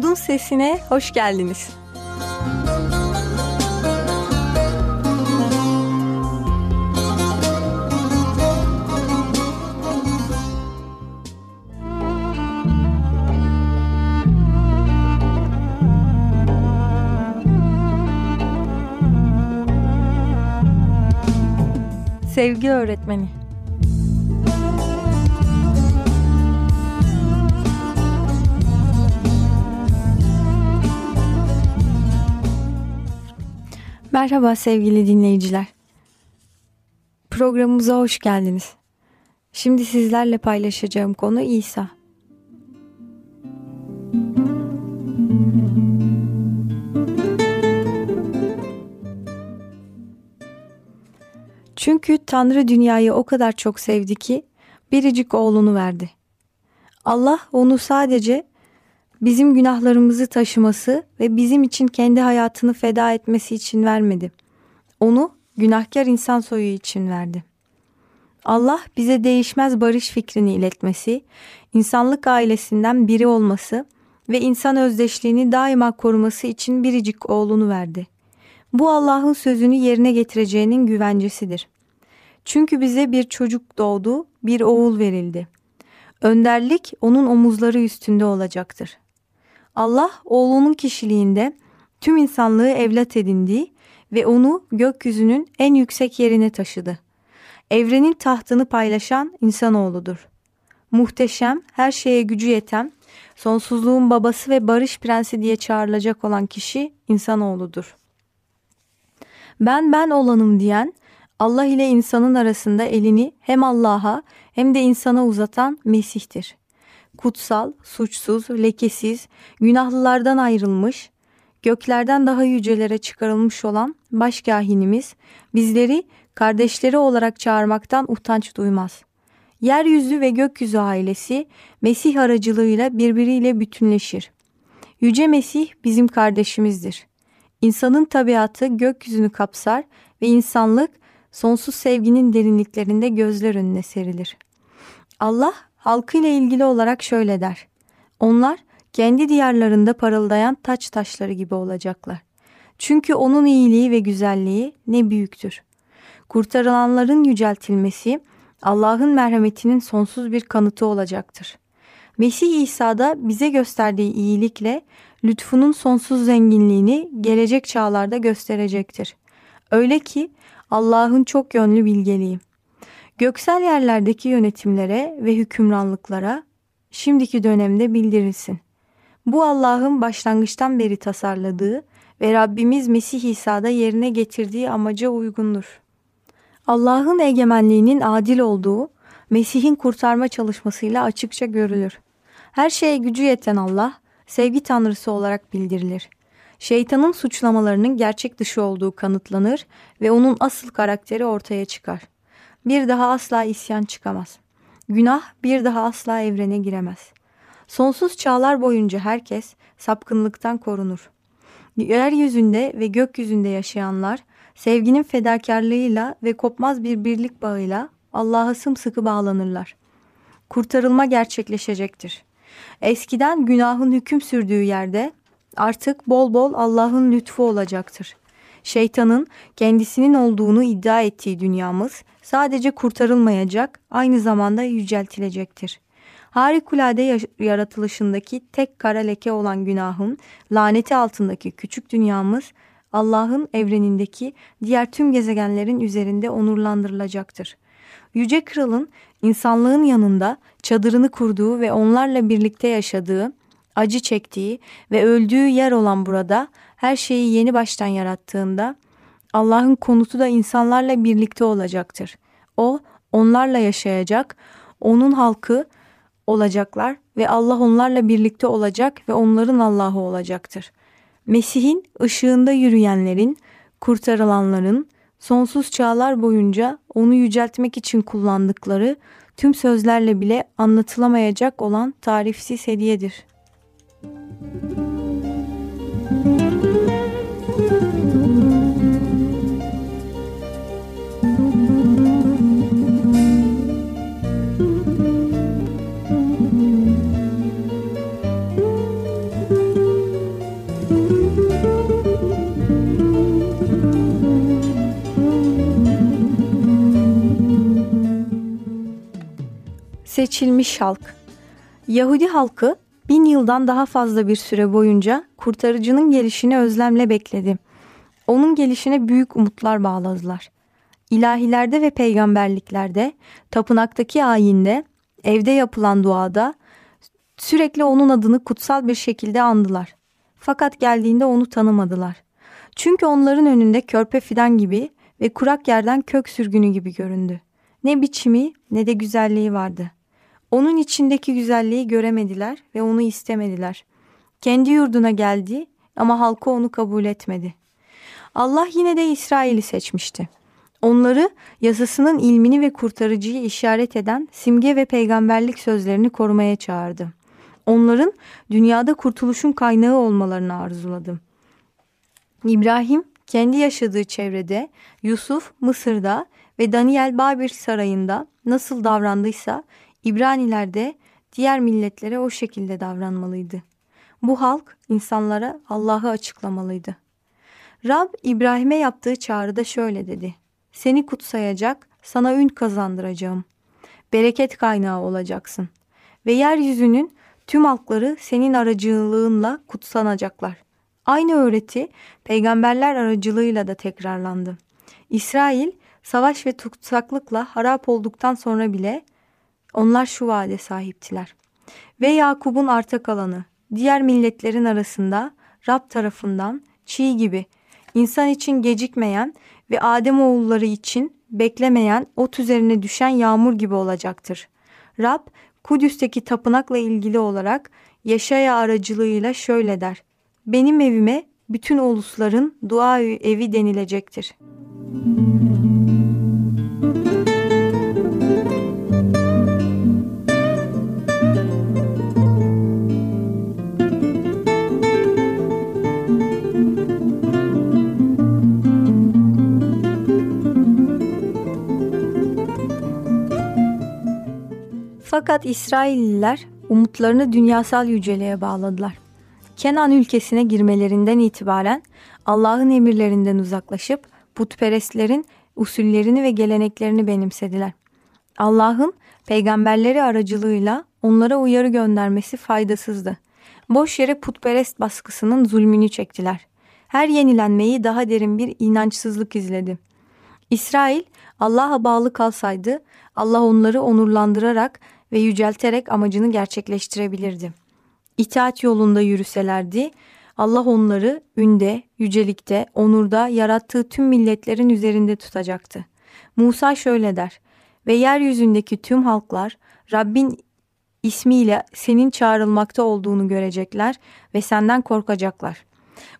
Umutun Sesine hoş geldiniz. Sevgi öğretmeni Merhaba sevgili dinleyiciler. Programımıza hoş geldiniz. Şimdi sizlerle paylaşacağım konu İsa. Çünkü Tanrı dünyayı o kadar çok sevdi ki biricik oğlunu verdi. Allah onu sadece bizim günahlarımızı taşıması ve bizim için kendi hayatını feda etmesi için vermedi. Onu günahkar insan soyu için verdi. Allah bize değişmez barış fikrini iletmesi, insanlık ailesinden biri olması ve insan özdeşliğini daima koruması için biricik oğlunu verdi. Bu Allah'ın sözünü yerine getireceğinin güvencesidir. Çünkü bize bir çocuk doğdu, bir oğul verildi. Önderlik onun omuzları üstünde olacaktır. Allah oğlunun kişiliğinde tüm insanlığı evlat edindi ve onu gökyüzünün en yüksek yerine taşıdı. Evrenin tahtını paylaşan insanoğludur. Muhteşem, her şeye gücü yeten, sonsuzluğun babası ve barış prensi diye çağrılacak olan kişi insanoğludur. Ben ben olanım diyen, Allah ile insanın arasında elini hem Allah'a hem de insana uzatan Mesih'tir kutsal, suçsuz, lekesiz, günahlılardan ayrılmış, göklerden daha yücelere çıkarılmış olan başkahinimiz bizleri kardeşleri olarak çağırmaktan utanç duymaz. Yeryüzü ve gökyüzü ailesi Mesih aracılığıyla birbiriyle bütünleşir. Yüce Mesih bizim kardeşimizdir. İnsanın tabiatı gökyüzünü kapsar ve insanlık sonsuz sevginin derinliklerinde gözler önüne serilir. Allah halkıyla ilgili olarak şöyle der. Onlar kendi diyarlarında parıldayan taç taşları gibi olacaklar. Çünkü onun iyiliği ve güzelliği ne büyüktür. Kurtarılanların yüceltilmesi Allah'ın merhametinin sonsuz bir kanıtı olacaktır. Mesih İsa'da bize gösterdiği iyilikle lütfunun sonsuz zenginliğini gelecek çağlarda gösterecektir. Öyle ki Allah'ın çok yönlü bilgeliği. Göksel yerlerdeki yönetimlere ve hükümranlıklara şimdiki dönemde bildirilsin. Bu Allah'ın başlangıçtan beri tasarladığı ve Rabbimiz Mesih İsa'da yerine getirdiği amaca uygundur. Allah'ın egemenliğinin adil olduğu Mesih'in kurtarma çalışmasıyla açıkça görülür. Her şeye gücü yeten Allah, sevgi tanrısı olarak bildirilir. Şeytanın suçlamalarının gerçek dışı olduğu kanıtlanır ve onun asıl karakteri ortaya çıkar bir daha asla isyan çıkamaz. Günah bir daha asla evrene giremez. Sonsuz çağlar boyunca herkes sapkınlıktan korunur. Yeryüzünde ve gökyüzünde yaşayanlar sevginin fedakarlığıyla ve kopmaz bir birlik bağıyla Allah'a sımsıkı bağlanırlar. Kurtarılma gerçekleşecektir. Eskiden günahın hüküm sürdüğü yerde artık bol bol Allah'ın lütfu olacaktır. Şeytanın kendisinin olduğunu iddia ettiği dünyamız sadece kurtarılmayacak, aynı zamanda yüceltilecektir. Harikulade yaratılışındaki tek kara leke olan günahın laneti altındaki küçük dünyamız Allah'ın evrenindeki diğer tüm gezegenlerin üzerinde onurlandırılacaktır. Yüce Kral'ın insanlığın yanında çadırını kurduğu ve onlarla birlikte yaşadığı, acı çektiği ve öldüğü yer olan burada her şeyi yeni baştan yarattığında Allah'ın konutu da insanlarla birlikte olacaktır. O onlarla yaşayacak, onun halkı olacaklar ve Allah onlarla birlikte olacak ve onların Allah'ı olacaktır. Mesih'in ışığında yürüyenlerin, kurtarılanların sonsuz çağlar boyunca onu yüceltmek için kullandıkları tüm sözlerle bile anlatılamayacak olan tarifsiz hediyedir. Seçilmiş halk Yahudi halkı bin yıldan daha fazla bir süre boyunca kurtarıcının gelişini özlemle bekledi. Onun gelişine büyük umutlar bağladılar. İlahilerde ve peygamberliklerde, tapınaktaki ayinde, evde yapılan duada sürekli onun adını kutsal bir şekilde andılar. Fakat geldiğinde onu tanımadılar. Çünkü onların önünde körpe fidan gibi ve kurak yerden kök sürgünü gibi göründü. Ne biçimi ne de güzelliği vardı. Onun içindeki güzelliği göremediler ve onu istemediler. Kendi yurduna geldi ama halkı onu kabul etmedi. Allah yine de İsrail'i seçmişti. Onları yasasının ilmini ve kurtarıcıyı işaret eden simge ve peygamberlik sözlerini korumaya çağırdı. Onların dünyada kurtuluşun kaynağı olmalarını arzuladı. İbrahim kendi yaşadığı çevrede, Yusuf Mısır'da ve Daniel Babil sarayında nasıl davrandıysa İbraniler de diğer milletlere o şekilde davranmalıydı. Bu halk insanlara Allah'ı açıklamalıydı. Rab İbrahim'e yaptığı çağrıda şöyle dedi. Seni kutsayacak, sana ün kazandıracağım. Bereket kaynağı olacaksın. Ve yeryüzünün tüm halkları senin aracılığınla kutsanacaklar. Aynı öğreti peygamberler aracılığıyla da tekrarlandı. İsrail savaş ve tutsaklıkla harap olduktan sonra bile onlar şu vaade sahiptiler. Ve Yakub'un arta kalanı diğer milletlerin arasında Rab tarafından çiğ gibi insan için gecikmeyen ve Adem oğulları için beklemeyen ot üzerine düşen yağmur gibi olacaktır. Rab Kudüs'teki tapınakla ilgili olarak Yaşaya aracılığıyla şöyle der. Benim evime bütün ulusların dua evi denilecektir. Müzik Fakat İsrailliler umutlarını dünyasal yüceliğe bağladılar. Kenan ülkesine girmelerinden itibaren Allah'ın emirlerinden uzaklaşıp putperestlerin usullerini ve geleneklerini benimsediler. Allah'ın peygamberleri aracılığıyla onlara uyarı göndermesi faydasızdı. Boş yere putperest baskısının zulmünü çektiler. Her yenilenmeyi daha derin bir inançsızlık izledi. İsrail Allah'a bağlı kalsaydı Allah onları onurlandırarak ve yücelterek amacını gerçekleştirebilirdi. İtaat yolunda yürüselerdi Allah onları ünde, yücelikte, onurda yarattığı tüm milletlerin üzerinde tutacaktı. Musa şöyle der ve yeryüzündeki tüm halklar Rabbin ismiyle senin çağrılmakta olduğunu görecekler ve senden korkacaklar.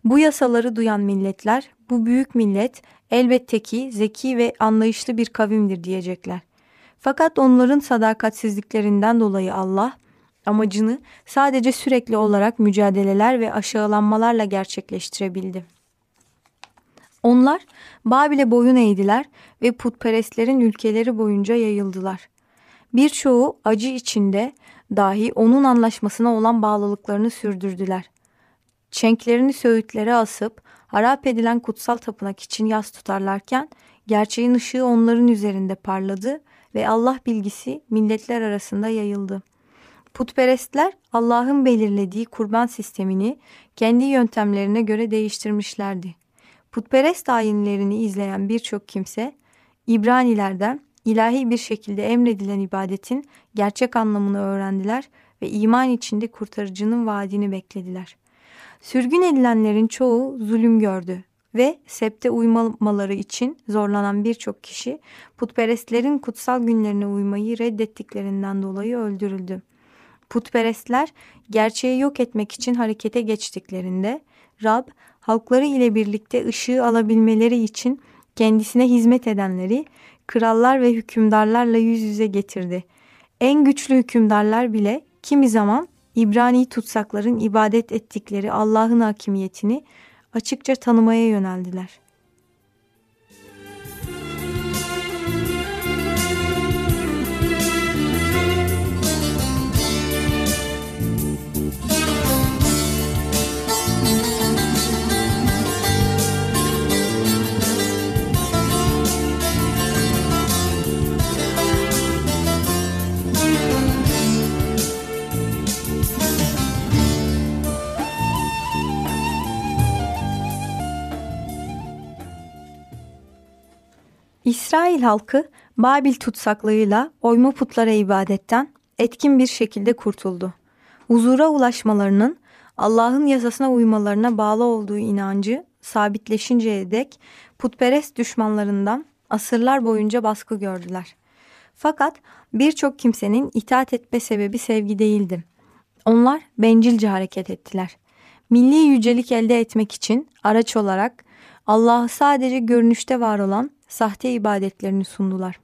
Bu yasaları duyan milletler, bu büyük millet elbette ki zeki ve anlayışlı bir kavimdir diyecekler. Fakat onların sadakatsizliklerinden dolayı Allah amacını sadece sürekli olarak mücadeleler ve aşağılanmalarla gerçekleştirebildi. Onlar Babil'e boyun eğdiler ve putperestlerin ülkeleri boyunca yayıldılar. Birçoğu acı içinde dahi onun anlaşmasına olan bağlılıklarını sürdürdüler. Çenklerini söğütlere asıp harap edilen kutsal tapınak için yas tutarlarken gerçeğin ışığı onların üzerinde parladı ve Allah bilgisi milletler arasında yayıldı. Putperestler Allah'ın belirlediği kurban sistemini kendi yöntemlerine göre değiştirmişlerdi. Putperest ayinlerini izleyen birçok kimse İbranilerden ilahi bir şekilde emredilen ibadetin gerçek anlamını öğrendiler ve iman içinde kurtarıcının vaadini beklediler. Sürgün edilenlerin çoğu zulüm gördü ve septe uymamaları için zorlanan birçok kişi putperestlerin kutsal günlerine uymayı reddettiklerinden dolayı öldürüldü. Putperestler gerçeği yok etmek için harekete geçtiklerinde Rab halkları ile birlikte ışığı alabilmeleri için kendisine hizmet edenleri krallar ve hükümdarlarla yüz yüze getirdi. En güçlü hükümdarlar bile kimi zaman İbrani tutsakların ibadet ettikleri Allah'ın hakimiyetini açıkça tanımaya yöneldiler. İsrail halkı Babil tutsaklığıyla oyma putlara ibadetten etkin bir şekilde kurtuldu. Huzura ulaşmalarının Allah'ın yasasına uymalarına bağlı olduğu inancı sabitleşinceye dek putperest düşmanlarından asırlar boyunca baskı gördüler. Fakat birçok kimsenin itaat etme sebebi sevgi değildi. Onlar bencilce hareket ettiler. Milli yücelik elde etmek için araç olarak Allah'ı sadece görünüşte var olan sahte ibadetlerini sundular.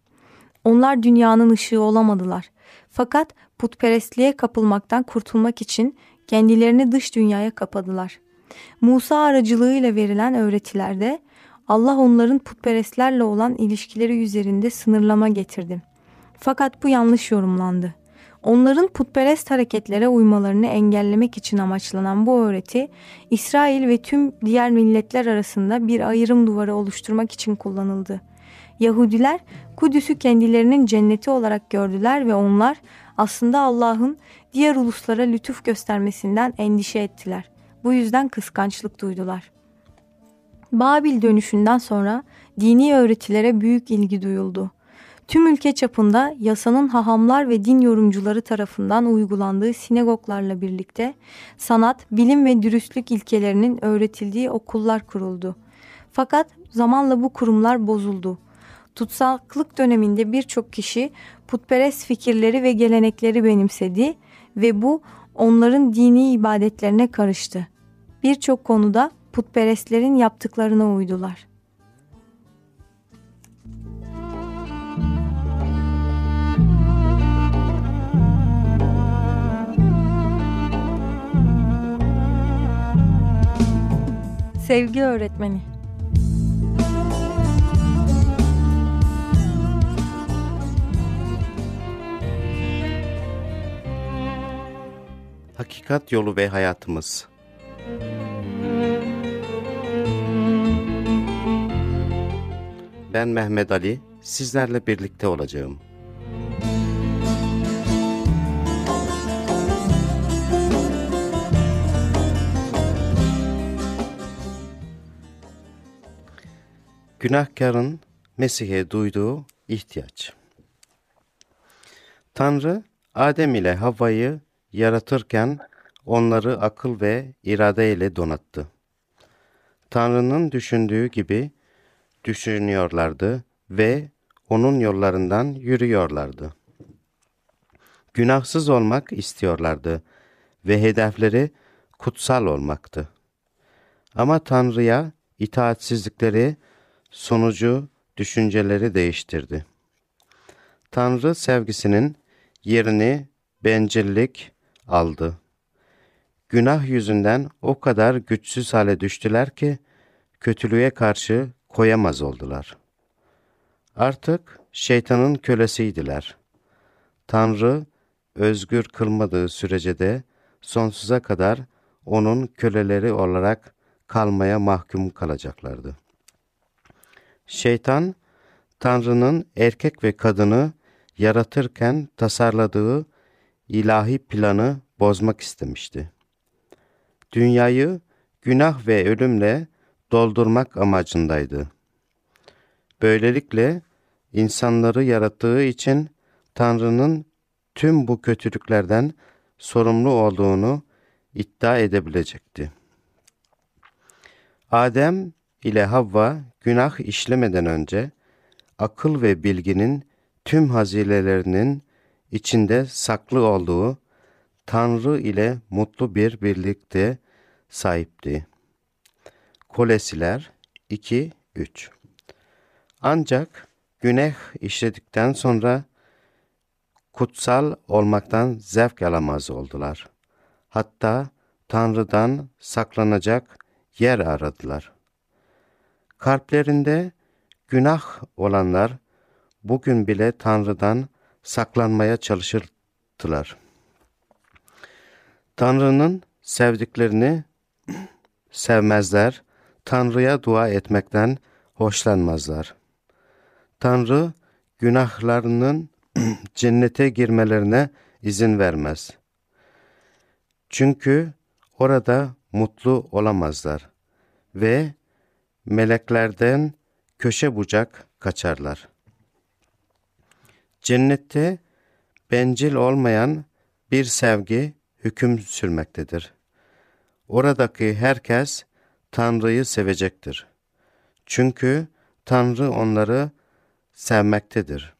Onlar dünyanın ışığı olamadılar. Fakat putperestliğe kapılmaktan kurtulmak için kendilerini dış dünyaya kapadılar. Musa aracılığıyla verilen öğretilerde Allah onların putperestlerle olan ilişkileri üzerinde sınırlama getirdi. Fakat bu yanlış yorumlandı. Onların putperest hareketlere uymalarını engellemek için amaçlanan bu öğreti, İsrail ve tüm diğer milletler arasında bir ayrım duvarı oluşturmak için kullanıldı. Yahudiler Kudüs'ü kendilerinin cenneti olarak gördüler ve onlar aslında Allah'ın diğer uluslara lütuf göstermesinden endişe ettiler. Bu yüzden kıskançlık duydular. Babil dönüşünden sonra dini öğretilere büyük ilgi duyuldu. Tüm ülke çapında yasanın hahamlar ve din yorumcuları tarafından uygulandığı sinagoglarla birlikte sanat, bilim ve dürüstlük ilkelerinin öğretildiği okullar kuruldu. Fakat zamanla bu kurumlar bozuldu. Tutsaklık döneminde birçok kişi putperest fikirleri ve gelenekleri benimsedi ve bu onların dini ibadetlerine karıştı. Birçok konuda putperestlerin yaptıklarına uydular. Sevgi öğretmeni Hakikat yolu ve hayatımız Ben Mehmet Ali, sizlerle birlikte olacağım. Günahkarın Mesih'e duyduğu ihtiyaç. Tanrı, Adem ile Havva'yı yaratırken onları akıl ve irade ile donattı. Tanrı'nın düşündüğü gibi düşünüyorlardı ve onun yollarından yürüyorlardı. Günahsız olmak istiyorlardı ve hedefleri kutsal olmaktı. Ama Tanrı'ya itaatsizlikleri sonucu düşünceleri değiştirdi. Tanrı sevgisinin yerini bencillik aldı. Günah yüzünden o kadar güçsüz hale düştüler ki kötülüğe karşı koyamaz oldular. Artık şeytanın kölesiydiler. Tanrı özgür kılmadığı sürece de sonsuza kadar onun köleleri olarak kalmaya mahkum kalacaklardı. Şeytan, Tanrı'nın erkek ve kadını yaratırken tasarladığı ilahi planı bozmak istemişti. Dünyayı günah ve ölümle doldurmak amacındaydı. Böylelikle insanları yarattığı için Tanrı'nın tüm bu kötülüklerden sorumlu olduğunu iddia edebilecekti. Adem ile Havva günah işlemeden önce akıl ve bilginin tüm hazinelerinin içinde saklı olduğu Tanrı ile mutlu bir birlikte sahipti. Kolesiler 2-3 Ancak günah işledikten sonra kutsal olmaktan zevk alamaz oldular. Hatta Tanrı'dan saklanacak yer aradılar. Kalplerinde günah olanlar bugün bile Tanrı'dan saklanmaya çalışırdılar. Tanrı'nın sevdiklerini sevmezler, Tanrı'ya dua etmekten hoşlanmazlar. Tanrı günahlarının cennete girmelerine izin vermez. Çünkü orada mutlu olamazlar ve meleklerden köşe bucak kaçarlar. Cennette bencil olmayan bir sevgi hüküm sürmektedir. Oradaki herkes Tanrı'yı sevecektir. Çünkü Tanrı onları sevmektedir.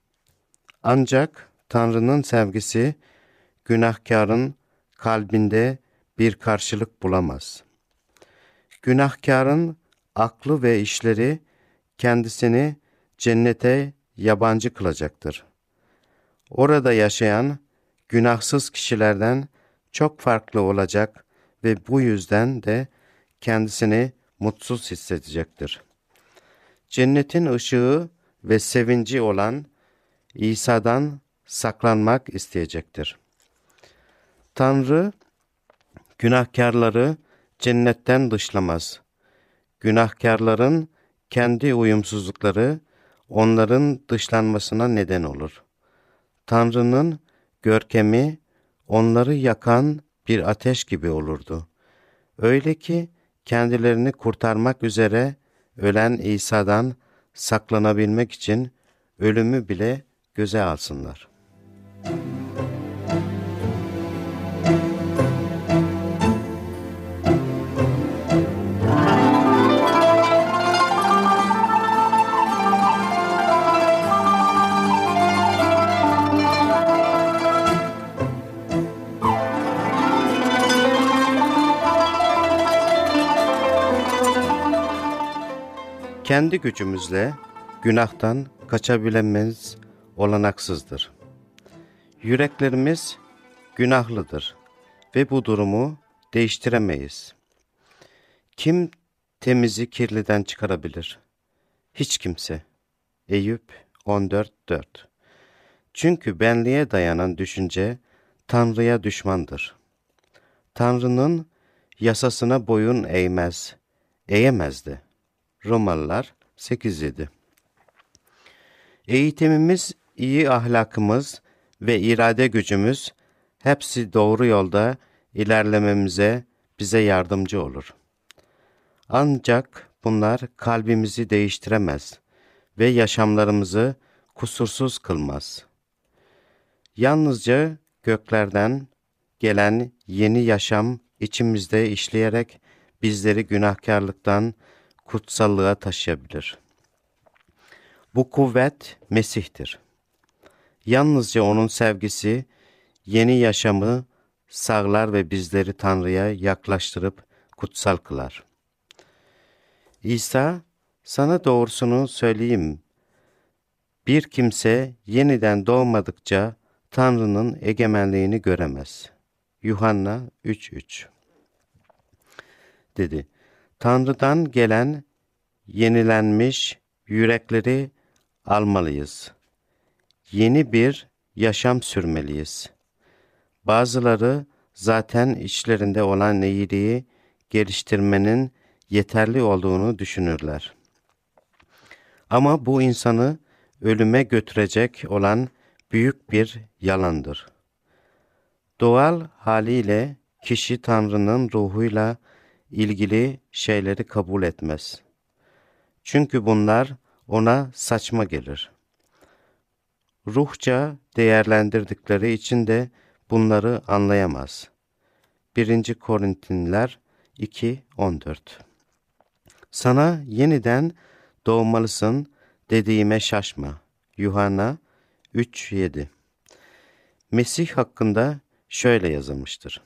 Ancak Tanrı'nın sevgisi günahkarın kalbinde bir karşılık bulamaz. Günahkarın aklı ve işleri kendisini cennete yabancı kılacaktır. Orada yaşayan günahsız kişilerden çok farklı olacak ve bu yüzden de kendisini mutsuz hissedecektir. Cennetin ışığı ve sevinci olan İsa'dan saklanmak isteyecektir. Tanrı günahkarları cennetten dışlamaz. Günahkarların kendi uyumsuzlukları onların dışlanmasına neden olur. Tanrı'nın görkemi onları yakan bir ateş gibi olurdu. Öyle ki kendilerini kurtarmak üzere ölen İsa'dan saklanabilmek için ölümü bile göze alsınlar. Kendi gücümüzle günahtan kaçabilemez olanaksızdır. Yüreklerimiz günahlıdır ve bu durumu değiştiremeyiz. Kim temizi kirliden çıkarabilir? Hiç kimse. Eyüp 14.4 Çünkü benliğe dayanan düşünce Tanrı'ya düşmandır. Tanrı'nın yasasına boyun eğmez, eğemez de. Romalılar 8.7 Eğitimimiz, iyi ahlakımız ve irade gücümüz hepsi doğru yolda ilerlememize bize yardımcı olur. Ancak bunlar kalbimizi değiştiremez ve yaşamlarımızı kusursuz kılmaz. Yalnızca göklerden gelen yeni yaşam içimizde işleyerek bizleri günahkarlıktan kutsallığa taşıyabilir. Bu kuvvet Mesih'tir. Yalnızca O'nun sevgisi yeni yaşamı sağlar ve bizleri Tanrı'ya yaklaştırıp kutsal kılar. İsa, sana doğrusunu söyleyeyim. Bir kimse yeniden doğmadıkça Tanrı'nın egemenliğini göremez. Yuhanna 3.3 dedi. Tanrı'dan gelen yenilenmiş yürekleri almalıyız. Yeni bir yaşam sürmeliyiz. Bazıları zaten içlerinde olan iyiliği geliştirmenin yeterli olduğunu düşünürler. Ama bu insanı ölüme götürecek olan büyük bir yalandır. Doğal haliyle kişi Tanrı'nın ruhuyla ilgili şeyleri kabul etmez. Çünkü bunlar ona saçma gelir. Ruhça değerlendirdikleri için de bunları anlayamaz. 1. Korintinler 2.14 Sana yeniden doğmalısın dediğime şaşma. Yuhanna 3.7 Mesih hakkında şöyle yazılmıştır.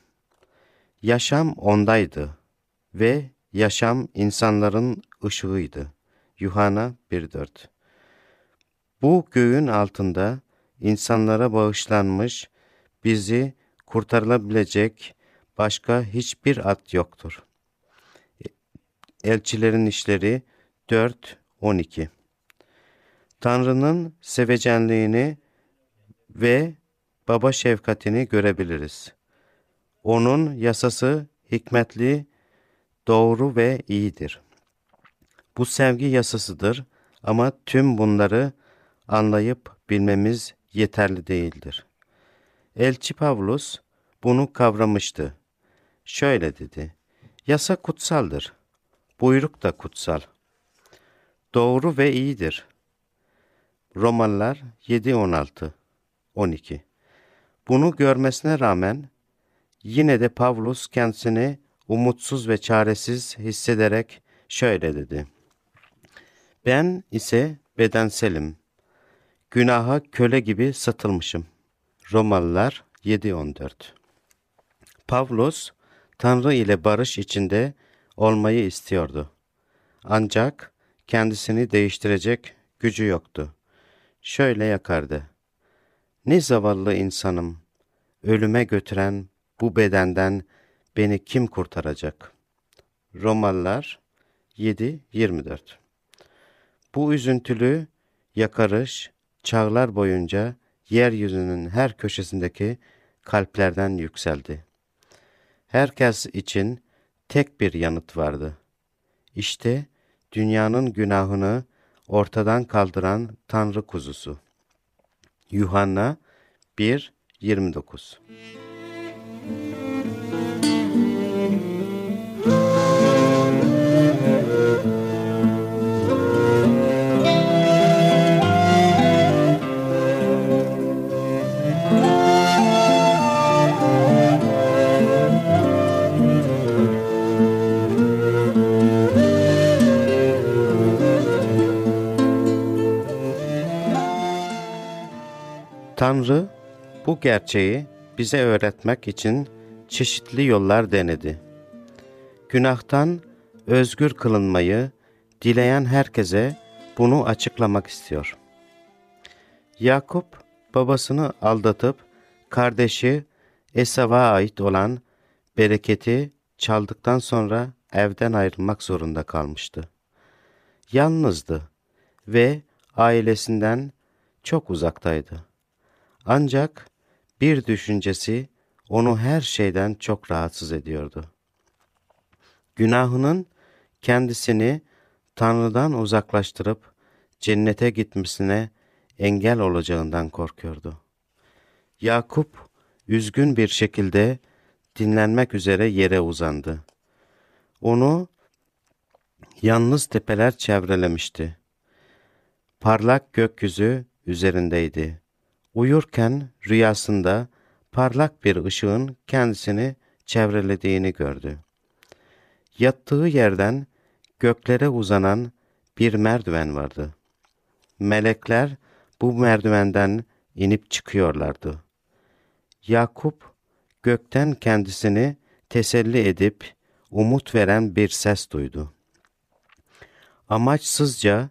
Yaşam ondaydı ve yaşam insanların ışığıydı. Yuhanna 1.4 Bu göğün altında insanlara bağışlanmış, bizi kurtarılabilecek başka hiçbir at yoktur. Elçilerin İşleri 4.12 Tanrı'nın sevecenliğini ve baba şefkatini görebiliriz. Onun yasası hikmetli doğru ve iyidir. Bu sevgi yasasıdır ama tüm bunları anlayıp bilmemiz yeterli değildir. Elçi Pavlus bunu kavramıştı. Şöyle dedi, yasa kutsaldır, buyruk da kutsal. Doğru ve iyidir. Romalılar 7, 16, 12. Bunu görmesine rağmen yine de Pavlus kendisini umutsuz ve çaresiz hissederek şöyle dedi. Ben ise bedenselim. Günaha köle gibi satılmışım. Romalılar 7.14 Pavlus, Tanrı ile barış içinde olmayı istiyordu. Ancak kendisini değiştirecek gücü yoktu. Şöyle yakardı. Ne zavallı insanım, ölüme götüren bu bedenden beni kim kurtaracak? Romalılar 7.24 Bu üzüntülü yakarış çağlar boyunca yeryüzünün her köşesindeki kalplerden yükseldi. Herkes için tek bir yanıt vardı. İşte dünyanın günahını ortadan kaldıran Tanrı kuzusu. Yuhanna 1.29 Tanrı bu gerçeği bize öğretmek için çeşitli yollar denedi. Günahtan özgür kılınmayı dileyen herkese bunu açıklamak istiyor. Yakup babasını aldatıp kardeşi Esav'a ait olan bereketi çaldıktan sonra evden ayrılmak zorunda kalmıştı. Yalnızdı ve ailesinden çok uzaktaydı. Ancak bir düşüncesi onu her şeyden çok rahatsız ediyordu. Günahının kendisini Tanrı'dan uzaklaştırıp cennete gitmesine engel olacağından korkuyordu. Yakup üzgün bir şekilde dinlenmek üzere yere uzandı. Onu yalnız tepeler çevrelemişti. Parlak gökyüzü üzerindeydi. Uyurken rüyasında parlak bir ışığın kendisini çevrelediğini gördü. Yattığı yerden göklere uzanan bir merdiven vardı. Melekler bu merdivenden inip çıkıyorlardı. Yakup gökten kendisini teselli edip umut veren bir ses duydu. Amaçsızca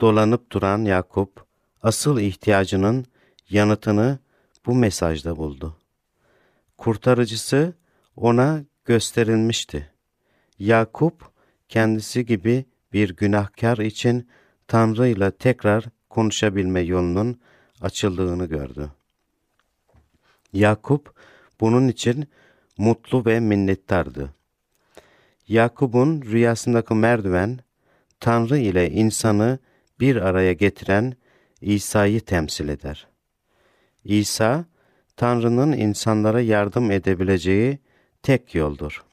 dolanıp duran Yakup asıl ihtiyacının yanıtını bu mesajda buldu. Kurtarıcısı ona gösterilmişti. Yakup kendisi gibi bir günahkar için Tanrı ile tekrar konuşabilme yolunun açıldığını gördü. Yakup bunun için mutlu ve minnettardı. Yakup'un rüyasındaki merdiven, Tanrı ile insanı bir araya getiren İsa'yı temsil eder. İsa, Tanrı'nın insanlara yardım edebileceği tek yoldur.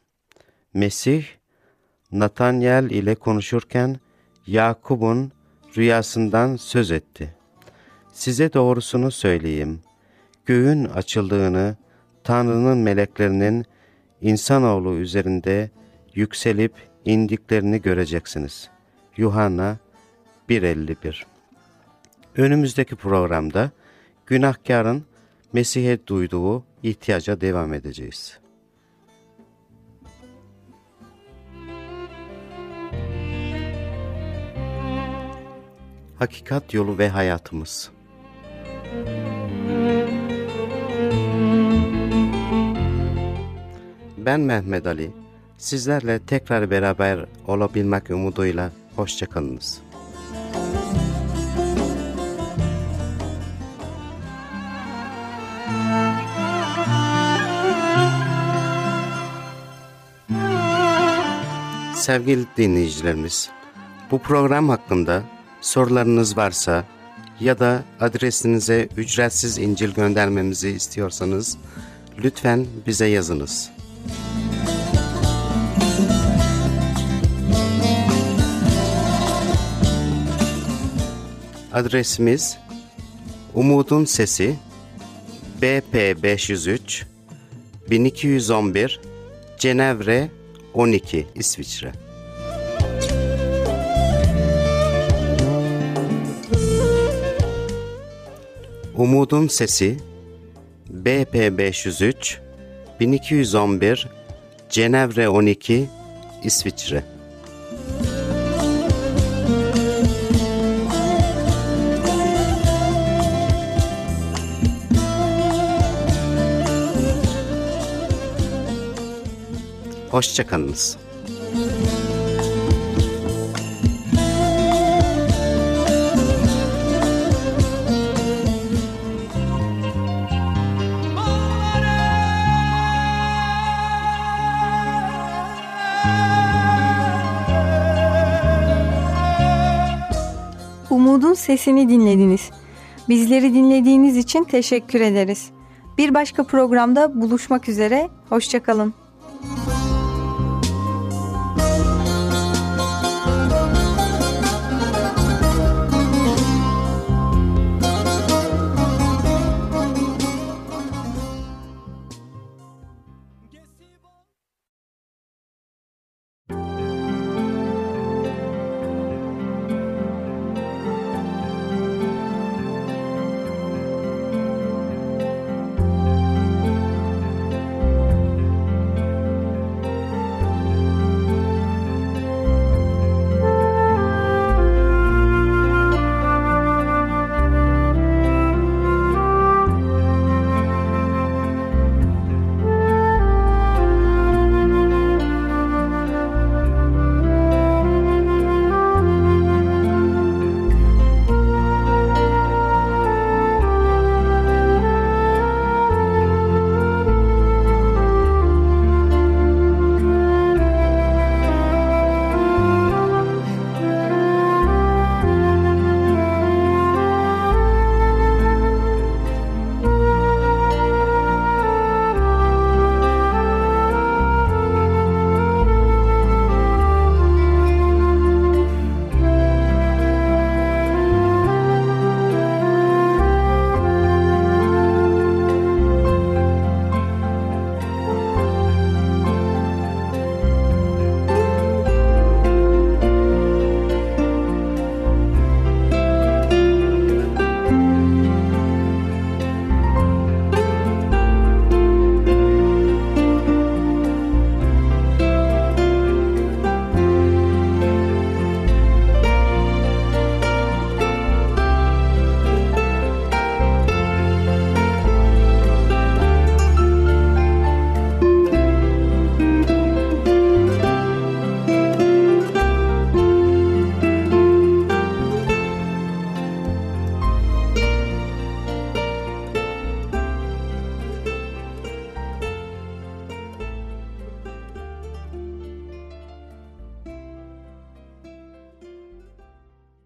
Mesih, Natanyel ile konuşurken Yakup'un rüyasından söz etti. Size doğrusunu söyleyeyim. Göğün açıldığını, Tanrı'nın meleklerinin insanoğlu üzerinde yükselip indiklerini göreceksiniz. Yuhanna 1.51 Önümüzdeki programda günahkarın Mesih'e duyduğu ihtiyaca devam edeceğiz. Hakikat yolu ve hayatımız Ben Mehmet Ali. Sizlerle tekrar beraber olabilmek umuduyla hoşçakalınız. Sevgili dinleyicilerimiz, bu program hakkında sorularınız varsa ya da adresinize ücretsiz İncil göndermemizi istiyorsanız lütfen bize yazınız. Adresimiz Umutun Sesi BP 503 1211 Cenevre 12 İsviçre. Umudun Sesi BP 503 1211 Cenevre 12 İsviçre Hoşçakalınız. Umudun sesini dinlediniz. Bizleri dinlediğiniz için teşekkür ederiz. Bir başka programda buluşmak üzere. Hoşçakalın.